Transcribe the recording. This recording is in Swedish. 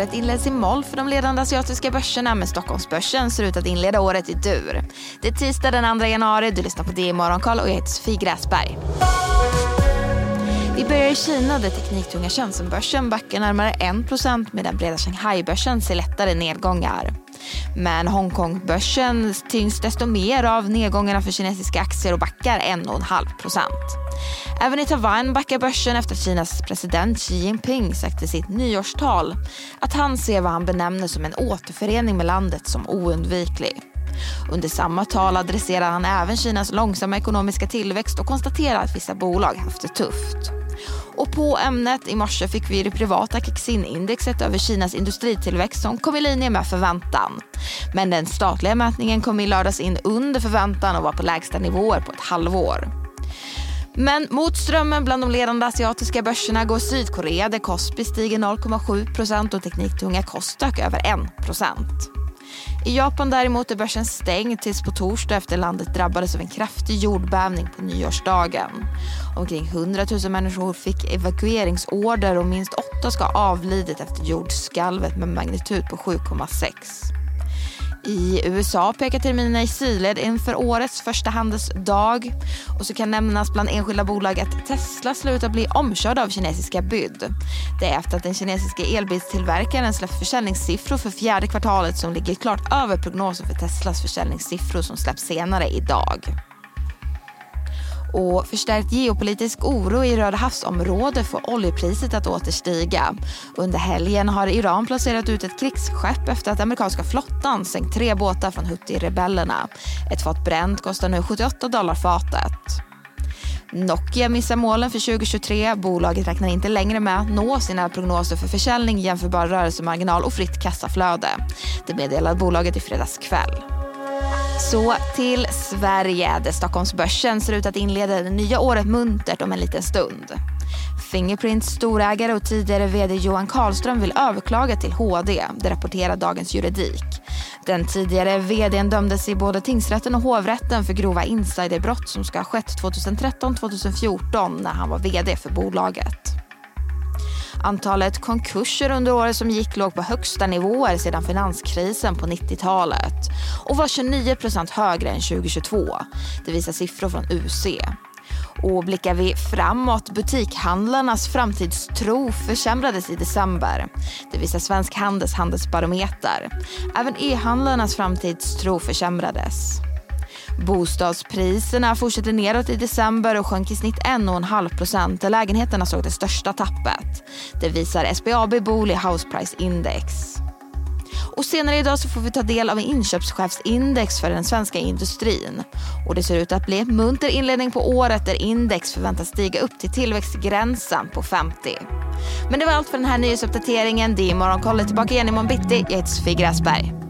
året inleds i moll för de ledande asiatiska börserna men Stockholmsbörsen ser ut att inleda året i dur. Det är tisdag den 2 januari, du lyssnar på DI Morgonkoll och jag heter Sofie Gräsberg. Vi börjar i Kina där tekniktunga Shenzhenbörsen backar närmare 1% medan breda Shanghai-börsen ser lättare nedgångar. Men Hongkongbörsen tyngs desto mer av nedgångarna för kinesiska aktier och backar 1,5%. Även i Taiwan backar börsen efter att Kinas president Xi Jinping sagt i sitt nyårstal att han ser vad han benämner som en återförening med landet som oundviklig. Under samma tal adresserar han även Kinas långsamma ekonomiska tillväxt och konstaterar att vissa bolag haft det tufft. Och på ämnet i morse fick vi det privata Kexin-indexet över Kinas industritillväxt som kom i linje med förväntan. Men den statliga mätningen kom i lördags in under förväntan och var på lägsta nivåer på ett halvår. Men mot strömmen bland de ledande asiatiska börserna går Sydkorea där Kospi stiger 0,7% och tekniktunga Kostak över 1% i Japan däremot är börsen stängd tills på torsdag efter landet drabbades av en kraftig jordbävning på nyårsdagen. Omkring 100 000 människor fick evakueringsorder och minst åtta ska ha avlidit efter jordskalvet med magnitud på 7,6. I USA pekar terminerna i sidled inför årets första handelsdag. Och så kan nämnas bland enskilda bolag att Tesla slutar bli omkörd av kinesiska bud. Det är efter att den kinesiska elbilstillverkaren släppt försäljningssiffror för fjärde kvartalet som ligger klart över prognosen för Teslas försäljningssiffror som släpps senare idag och förstärkt geopolitisk oro i Röda havsområdet får oljepriset att återstiga. Under helgen har Iran placerat ut ett krigsskepp efter att amerikanska flottan sänkt tre båtar från Houthi-rebellerna. Ett fat bränt kostar nu 78 dollar fatet. Nokia missar målen för 2023. Bolaget räknar inte längre med att nå sina prognoser för försäljning, jämförbar rörelsemarginal och fritt kassaflöde. Det meddelade bolaget i fredags kväll. Så till Sverige där Stockholmsbörsen ser ut att inleda det nya året muntert om en liten stund. Fingerprints storägare och tidigare vd Johan Karlström vill överklaga till HD, det rapporterar Dagens Juridik. Den tidigare vdn dömdes i både tingsrätten och hovrätten för grova insiderbrott som ska ha skett 2013-2014 när han var vd för bolaget. Antalet konkurser under året som gick låg på högsta nivåer sedan finanskrisen på 90-talet och var 29% högre än 2022. Det visar siffror från UC. Och blickar vi framåt, butikhandlarnas framtidstro försämrades i december. Det visar Svensk Handels handelsbarometer. Även e-handlarnas framtidstro försämrades. Bostadspriserna fortsätter neråt i december och sjönk i snitt 1,5 procent. Lägenheterna såg det största tappet. Det visar SBAB Booli House Price Index. Och senare idag så får vi ta del av en inköpschefsindex för den svenska industrin. Och det ser ut att bli en munter inledning på året där index förväntas stiga upp till tillväxtgränsen på 50. Men det var allt för den här nyhetsuppdateringen. Det är Morgonkollet tillbaka igen imorgon bitti. Jag heter Sofie Gräsberg.